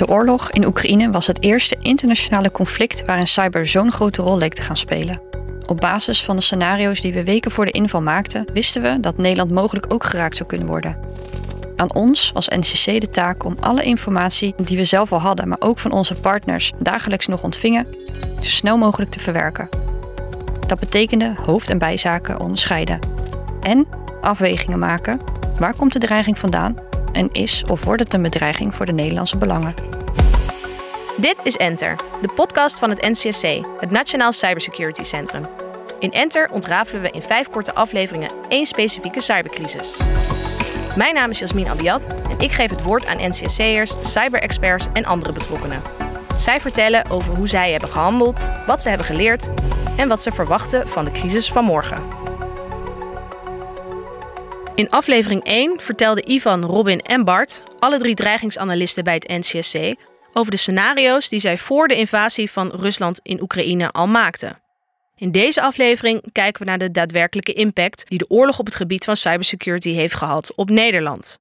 De oorlog in Oekraïne was het eerste internationale conflict waarin cyber zo'n grote rol leek te gaan spelen. Op basis van de scenario's die we weken voor de inval maakten, wisten we dat Nederland mogelijk ook geraakt zou kunnen worden. Aan ons als NCC de taak om alle informatie die we zelf al hadden, maar ook van onze partners dagelijks nog ontvingen, zo snel mogelijk te verwerken. Dat betekende hoofd- en bijzaken onderscheiden. En afwegingen maken. Waar komt de dreiging vandaan? En is of wordt het een bedreiging voor de Nederlandse belangen? Dit is Enter, de podcast van het NCSC, het Nationaal Cybersecurity Centrum. In Enter ontrafelen we in vijf korte afleveringen één specifieke cybercrisis. Mijn naam is Jasmin Abiat en ik geef het woord aan NCSC'ers, cyberexperts en andere betrokkenen. Zij vertellen over hoe zij hebben gehandeld, wat ze hebben geleerd en wat ze verwachten van de crisis van morgen. In aflevering 1 vertelden Ivan, Robin en Bart, alle drie dreigingsanalisten bij het NCSC, over de scenario's die zij voor de invasie van Rusland in Oekraïne al maakten. In deze aflevering kijken we naar de daadwerkelijke impact die de oorlog op het gebied van cybersecurity heeft gehad op Nederland.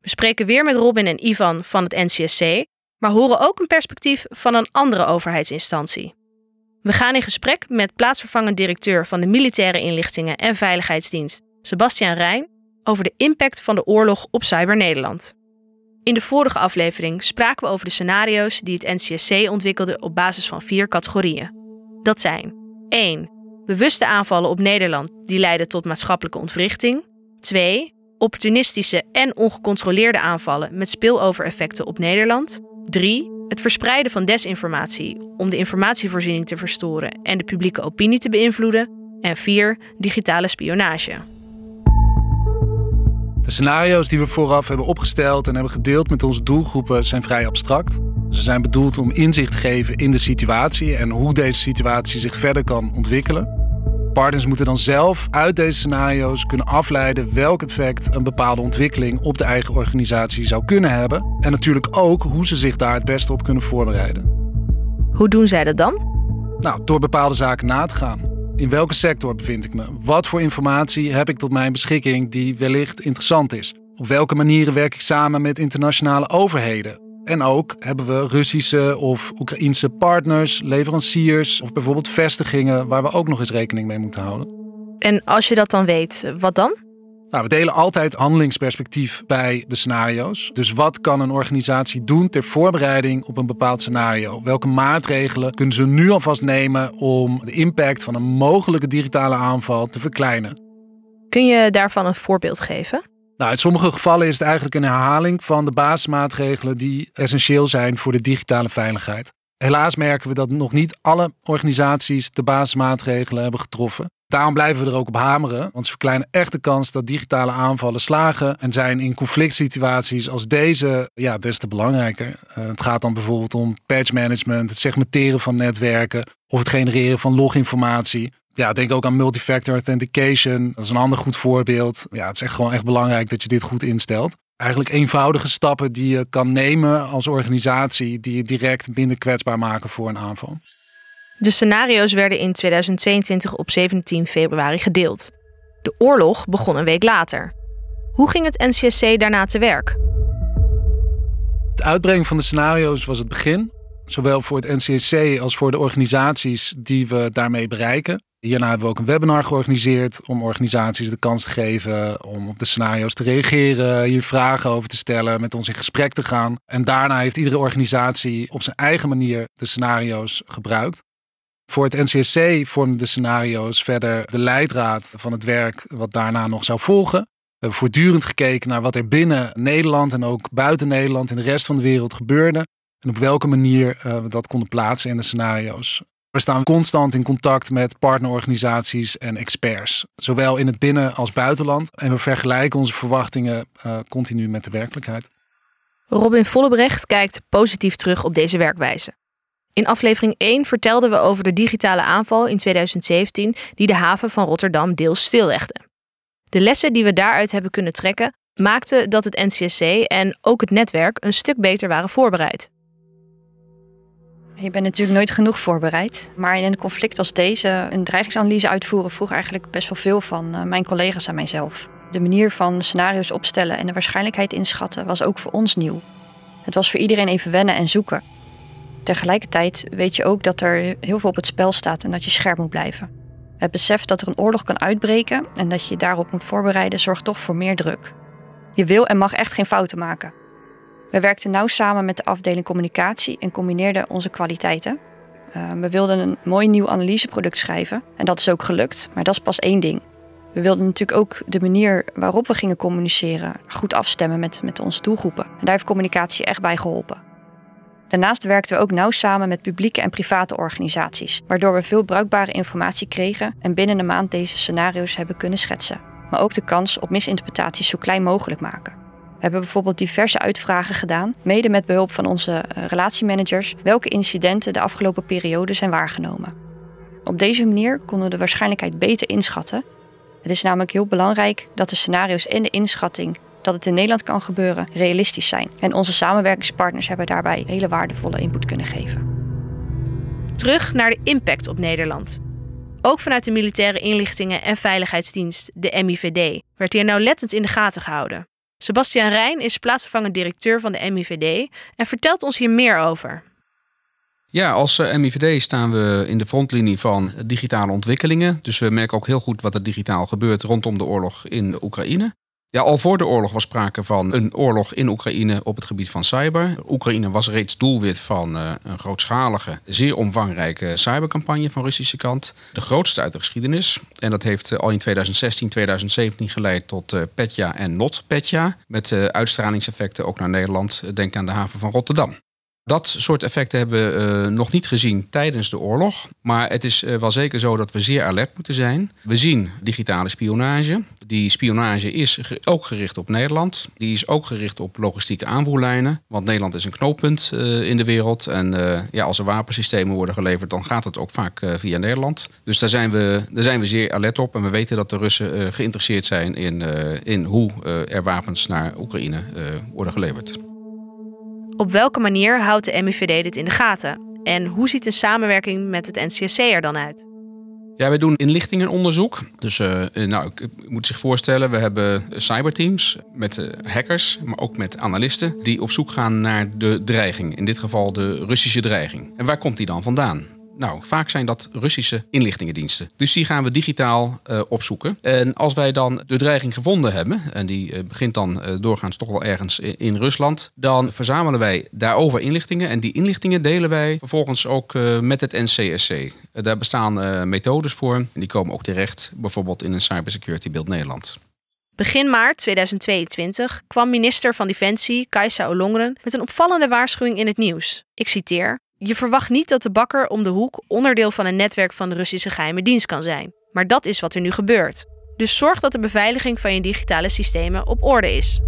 We spreken weer met Robin en Ivan van het NCSC, maar horen ook een perspectief van een andere overheidsinstantie. We gaan in gesprek met plaatsvervangend directeur van de Militaire Inlichtingen en Veiligheidsdienst, Sebastian Rijn, over de impact van de oorlog op Cyber Nederland. In de vorige aflevering spraken we over de scenario's die het NCSC ontwikkelde op basis van vier categorieën. Dat zijn 1. Bewuste aanvallen op Nederland die leiden tot maatschappelijke ontwrichting. 2. Opportunistische en ongecontroleerde aanvallen met spillover-effecten op Nederland. 3. Het verspreiden van desinformatie om de informatievoorziening te verstoren en de publieke opinie te beïnvloeden. En 4. Digitale spionage. De scenario's die we vooraf hebben opgesteld en hebben gedeeld met onze doelgroepen zijn vrij abstract. Ze zijn bedoeld om inzicht te geven in de situatie en hoe deze situatie zich verder kan ontwikkelen. Partners moeten dan zelf uit deze scenario's kunnen afleiden welk effect een bepaalde ontwikkeling op de eigen organisatie zou kunnen hebben. En natuurlijk ook hoe ze zich daar het beste op kunnen voorbereiden. Hoe doen zij dat dan? Nou, door bepaalde zaken na te gaan. In welke sector bevind ik me? Wat voor informatie heb ik tot mijn beschikking die wellicht interessant is? Op welke manieren werk ik samen met internationale overheden? En ook hebben we Russische of Oekraïnse partners, leveranciers of bijvoorbeeld vestigingen waar we ook nog eens rekening mee moeten houden. En als je dat dan weet, wat dan? Nou, we delen altijd handelingsperspectief bij de scenario's. Dus wat kan een organisatie doen ter voorbereiding op een bepaald scenario? Welke maatregelen kunnen ze nu alvast nemen om de impact van een mogelijke digitale aanval te verkleinen? Kun je daarvan een voorbeeld geven? Nou, in sommige gevallen is het eigenlijk een herhaling van de basismaatregelen die essentieel zijn voor de digitale veiligheid. Helaas merken we dat nog niet alle organisaties de basismaatregelen hebben getroffen. Daarom blijven we er ook op hameren, want ze verkleinen echt de kans dat digitale aanvallen slagen en zijn in conflict situaties als deze ja, des te belangrijker. Uh, het gaat dan bijvoorbeeld om patch management, het segmenteren van netwerken of het genereren van loginformatie. Ja, denk ook aan multifactor authentication. Dat is een ander goed voorbeeld. Ja, het is echt gewoon echt belangrijk dat je dit goed instelt. Eigenlijk eenvoudige stappen die je kan nemen als organisatie die je direct minder kwetsbaar maken voor een aanval. De scenario's werden in 2022 op 17 februari gedeeld. De oorlog begon een week later. Hoe ging het NCSC daarna te werk? Het uitbrengen van de scenario's was het begin, zowel voor het NCSC als voor de organisaties die we daarmee bereiken. Hierna hebben we ook een webinar georganiseerd om organisaties de kans te geven om op de scenario's te reageren, hier vragen over te stellen, met ons in gesprek te gaan. En daarna heeft iedere organisatie op zijn eigen manier de scenario's gebruikt. Voor het NCSC vormden de scenario's verder de leidraad van het werk wat daarna nog zou volgen. We hebben voortdurend gekeken naar wat er binnen Nederland en ook buiten Nederland in de rest van de wereld gebeurde. En op welke manier uh, we dat konden plaatsen in de scenario's. We staan constant in contact met partnerorganisaties en experts, zowel in het binnen- als buitenland. En we vergelijken onze verwachtingen uh, continu met de werkelijkheid. Robin Vollebrecht kijkt positief terug op deze werkwijze. In aflevering 1 vertelden we over de digitale aanval in 2017 die de haven van Rotterdam deels stillegde. De lessen die we daaruit hebben kunnen trekken maakten dat het NCSC en ook het netwerk een stuk beter waren voorbereid. Je bent natuurlijk nooit genoeg voorbereid. Maar in een conflict als deze, een dreigingsanalyse uitvoeren, vroeg eigenlijk best wel veel van eh, mijn collega's en mijzelf. De manier van scenario's opstellen en de waarschijnlijkheid inschatten was ook voor ons nieuw. Het was voor iedereen even wennen en zoeken. Tegelijkertijd weet je ook dat er heel veel op het spel staat en dat je scherp moet blijven. Het besef dat er een oorlog kan uitbreken en dat je je daarop moet voorbereiden zorgt toch voor meer druk. Je wil en mag echt geen fouten maken. We werkten nauw samen met de afdeling communicatie en combineerden onze kwaliteiten. Uh, we wilden een mooi nieuw analyseproduct schrijven en dat is ook gelukt, maar dat is pas één ding. We wilden natuurlijk ook de manier waarop we gingen communiceren goed afstemmen met, met onze doelgroepen. En daar heeft communicatie echt bij geholpen. Daarnaast werkten we ook nauw samen met publieke en private organisaties, waardoor we veel bruikbare informatie kregen en binnen een maand deze scenario's hebben kunnen schetsen. Maar ook de kans op misinterpretaties zo klein mogelijk maken. Hebben bijvoorbeeld diverse uitvragen gedaan, mede met behulp van onze eh, relatiemanagers, welke incidenten de afgelopen periode zijn waargenomen. Op deze manier konden we de waarschijnlijkheid beter inschatten. Het is namelijk heel belangrijk dat de scenario's en de inschatting dat het in Nederland kan gebeuren realistisch zijn. En onze samenwerkingspartners hebben daarbij hele waardevolle input kunnen geven. Terug naar de impact op Nederland. Ook vanuit de Militaire Inlichtingen en Veiligheidsdienst, de MIVD, werd hier nauwlettend in de gaten gehouden. Sebastian Rijn is plaatsvervangend directeur van de MIVD en vertelt ons hier meer over. Ja, als eh, MIVD staan we in de frontlinie van digitale ontwikkelingen. Dus we merken ook heel goed wat er digitaal gebeurt rondom de oorlog in Oekraïne. Ja, al voor de oorlog was sprake van een oorlog in Oekraïne op het gebied van cyber. Oekraïne was reeds doelwit van uh, een grootschalige, zeer omvangrijke cybercampagne van Russische kant. De grootste uit de geschiedenis. En dat heeft uh, al in 2016, 2017 geleid tot uh, Petja en Not Petja. Met uitstralingseffecten ook naar Nederland. Denk aan de haven van Rotterdam. Dat soort effecten hebben we uh, nog niet gezien tijdens de oorlog. Maar het is uh, wel zeker zo dat we zeer alert moeten zijn. We zien digitale spionage. Die spionage is ook gericht op Nederland. Die is ook gericht op logistieke aanvoerlijnen. Want Nederland is een knooppunt uh, in de wereld. En ja, als er wapensystemen worden geleverd, dan gaat het ook vaak via Nederland. Dus daar zijn, we, daar zijn we zeer alert op. En we weten dat de Russen geïnteresseerd zijn in, in hoe er wapens naar Oekraïne worden geleverd. Op welke manier houdt de MIVD dit in de gaten? En hoe ziet een samenwerking met het NCSC er dan uit? Ja, wij doen inlichtingenonderzoek. Dus uh, nou, ik moet zich voorstellen, we hebben cyberteams met hackers, maar ook met analisten die op zoek gaan naar de dreiging. In dit geval de Russische dreiging. En waar komt die dan vandaan? Nou, vaak zijn dat Russische inlichtingendiensten. Dus die gaan we digitaal uh, opzoeken. En als wij dan de dreiging gevonden hebben, en die uh, begint dan uh, doorgaans toch wel ergens in, in, Rusland, dan verzamelen wij daarover inlichtingen. En die inlichtingen delen wij vervolgens ook met het NCSC. daar bestaan methodes voor. En die komen ook terecht, bijvoorbeeld in een Cybersecurity Beeld Nederland. Begin maart 2022 kwam minister van Defensie Kajsa Ollongren met een opvallende waarschuwing in het nieuws. Ik citeer: je verwacht niet dat de bakker om de hoek onderdeel van een netwerk van de Russische geheime dienst kan zijn. Maar dat is wat er nu gebeurt. Dus zorg dat de beveiliging van je digitale systemen op orde is.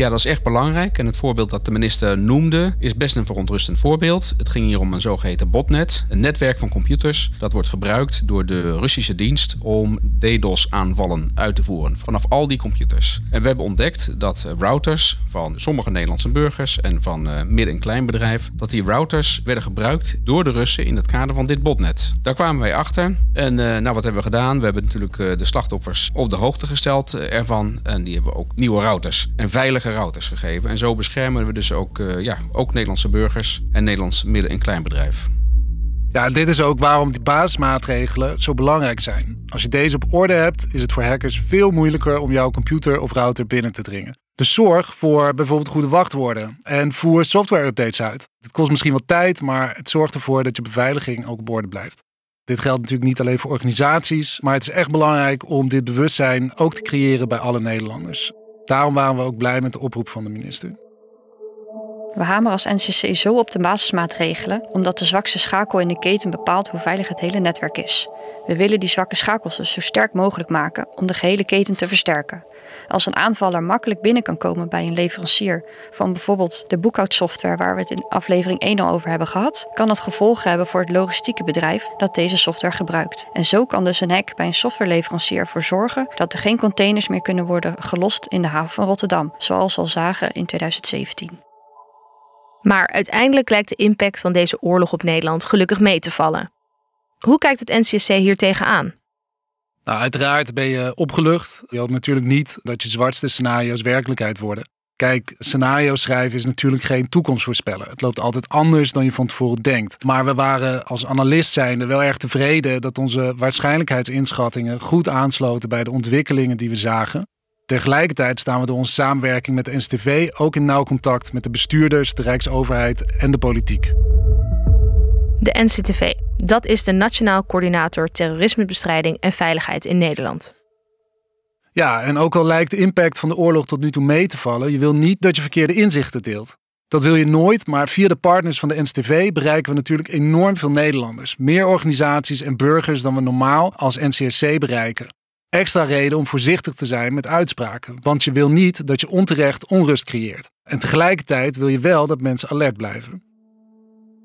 Ja, dat is echt belangrijk. En het voorbeeld dat de minister noemde is best een verontrustend voorbeeld. Het ging hier om een zogeheten botnet, een netwerk van computers dat wordt gebruikt door de Russische dienst om DDoS-aanvallen uit te voeren vanaf al die computers. En we hebben ontdekt dat routers van sommige Nederlandse burgers en van uh, midden- en kleinbedrijf, dat die routers werden gebruikt door de Russen in het kader van dit botnet. Daar kwamen wij achter. En uh, nou, wat hebben we gedaan? We hebben natuurlijk de slachtoffers op de hoogte gesteld ervan. En die hebben ook nieuwe routers en routers gegeven. En zo beschermen we dus ook, uh, ja, ook Nederlandse burgers en Nederlands midden- en kleinbedrijf. Ja, dit is ook waarom die basismaatregelen zo belangrijk zijn. Als je deze op orde hebt, is het voor hackers veel moeilijker om jouw computer of router binnen te dringen. Dus zorg voor bijvoorbeeld goede wachtwoorden en voer software-updates uit. Het kost misschien wat tijd, maar het zorgt ervoor dat je beveiliging ook op orde blijft. Dit geldt natuurlijk niet alleen voor organisaties, maar het is echt belangrijk om dit bewustzijn ook te creëren bij alle Nederlanders. Daarom waren we ook blij met de oproep van de minister. We hameren als NCC zo op de basismaatregelen, omdat de zwakste schakel in de keten bepaalt hoe veilig het hele netwerk is. We willen die zwakke schakels dus zo sterk mogelijk maken om de gehele keten te versterken. Als een aanvaller makkelijk binnen kan komen bij een leverancier van bijvoorbeeld de boekhoudsoftware waar we het in aflevering 1 al over hebben gehad, kan dat gevolgen hebben voor het logistieke bedrijf dat deze software gebruikt. En zo kan dus een hack bij een softwareleverancier ervoor zorgen dat er geen containers meer kunnen worden gelost in de haven van Rotterdam, zoals we al zagen in 2017. Maar uiteindelijk lijkt de impact van deze oorlog op Nederland gelukkig mee te vallen. Hoe kijkt het NCSC hier tegenaan? Nou, uiteraard ben je opgelucht. Je hoopt natuurlijk niet dat je zwartste scenario's werkelijkheid worden. Kijk, scenario schrijven is natuurlijk geen toekomst voorspellen. Het loopt altijd anders dan je van tevoren denkt. Maar we waren als analist zijnde wel erg tevreden dat onze waarschijnlijkheidsinschattingen goed aansloten bij de ontwikkelingen die we zagen. Tegelijkertijd staan we door onze samenwerking met de NSTV ook in nauw contact met de bestuurders, de Rijksoverheid en de politiek. De NCTV, dat is de Nationaal Coördinator Terrorismebestrijding en Veiligheid in Nederland. Ja, en ook al lijkt de impact van de oorlog tot nu toe mee te vallen, je wil niet dat je verkeerde inzichten deelt. Dat wil je nooit, maar via de partners van de NCTV bereiken we natuurlijk enorm veel Nederlanders. Meer organisaties en burgers dan we normaal als NCSC bereiken. Extra reden om voorzichtig te zijn met uitspraken, want je wil niet dat je onterecht onrust creëert. En tegelijkertijd wil je wel dat mensen alert blijven.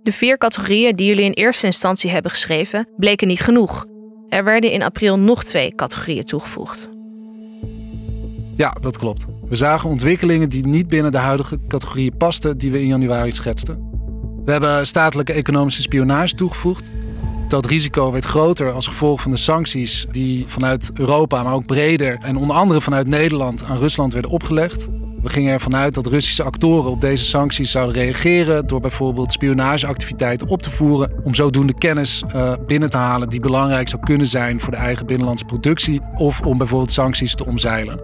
De vier categorieën die jullie in eerste instantie hebben geschreven, bleken niet genoeg. Er werden in april nog twee categorieën toegevoegd. Ja, dat klopt. We zagen ontwikkelingen die niet binnen de huidige categorieën pasten die we in januari schetsten. We hebben statelijke economische spionage toegevoegd. Dat risico werd groter als gevolg van de sancties die vanuit Europa, maar ook breder en onder andere vanuit Nederland aan Rusland werden opgelegd. We gingen ervan uit dat Russische actoren op deze sancties zouden reageren door bijvoorbeeld spionageactiviteiten op te voeren om zodoende kennis uh, binnen te halen die belangrijk zou kunnen zijn voor de eigen binnenlandse productie of om bijvoorbeeld sancties te omzeilen.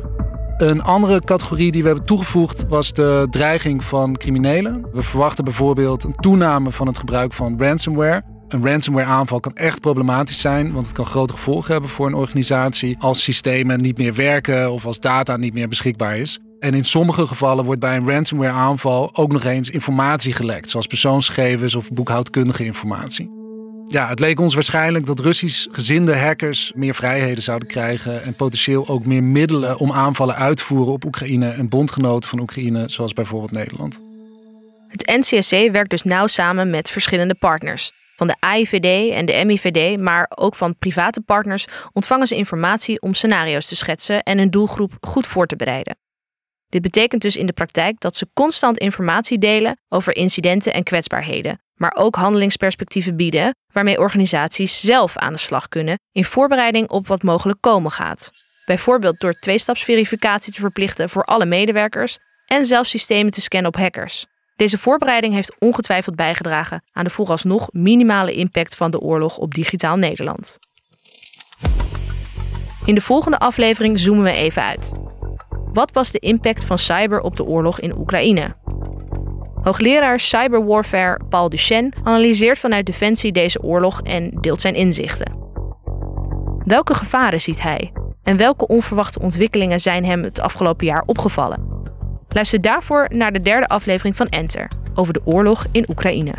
Een andere categorie die we hebben toegevoegd was de dreiging van criminelen. We verwachten bijvoorbeeld een toename van het gebruik van ransomware. Een ransomware aanval kan echt problematisch zijn, want het kan grote gevolgen hebben voor een organisatie als systemen niet meer werken of als data niet meer beschikbaar is. En in sommige gevallen wordt bij een ransomware aanval ook nog eens informatie gelekt, zoals persoonsgegevens of boekhoudkundige informatie. Ja, het leek ons waarschijnlijk dat Russisch gezinde hackers meer vrijheden zouden krijgen en potentieel ook meer middelen om aanvallen uit te voeren op Oekraïne en bondgenoten van Oekraïne, zoals bijvoorbeeld Nederland. Het NCSC werkt dus nauw samen met verschillende partners. Van de AIVD en de MIVD, maar ook van private partners ontvangen ze informatie om scenario's te schetsen en hun doelgroep goed voor te bereiden. Dit betekent dus in de praktijk dat ze constant informatie delen over incidenten en kwetsbaarheden, maar ook handelingsperspectieven bieden waarmee organisaties zelf aan de slag kunnen in voorbereiding op wat mogelijk komen gaat. Bijvoorbeeld door tweestapsverificatie te verplichten voor alle medewerkers en zelfs systemen te scannen op hackers. Deze voorbereiding heeft ongetwijfeld bijgedragen aan de vooralsnog minimale impact van de oorlog op digitaal Nederland. In de volgende aflevering zoomen we even uit. Wat was de impact van cyber op de oorlog in Oekraïne? Hoogleraar cyberwarfare Paul Duchenne analyseert vanuit Defensie deze oorlog en deelt zijn inzichten. Welke gevaren ziet hij? En welke onverwachte ontwikkelingen zijn hem het afgelopen jaar opgevallen? Luister daarvoor naar de derde aflevering van Enter over de oorlog in Oekraïne.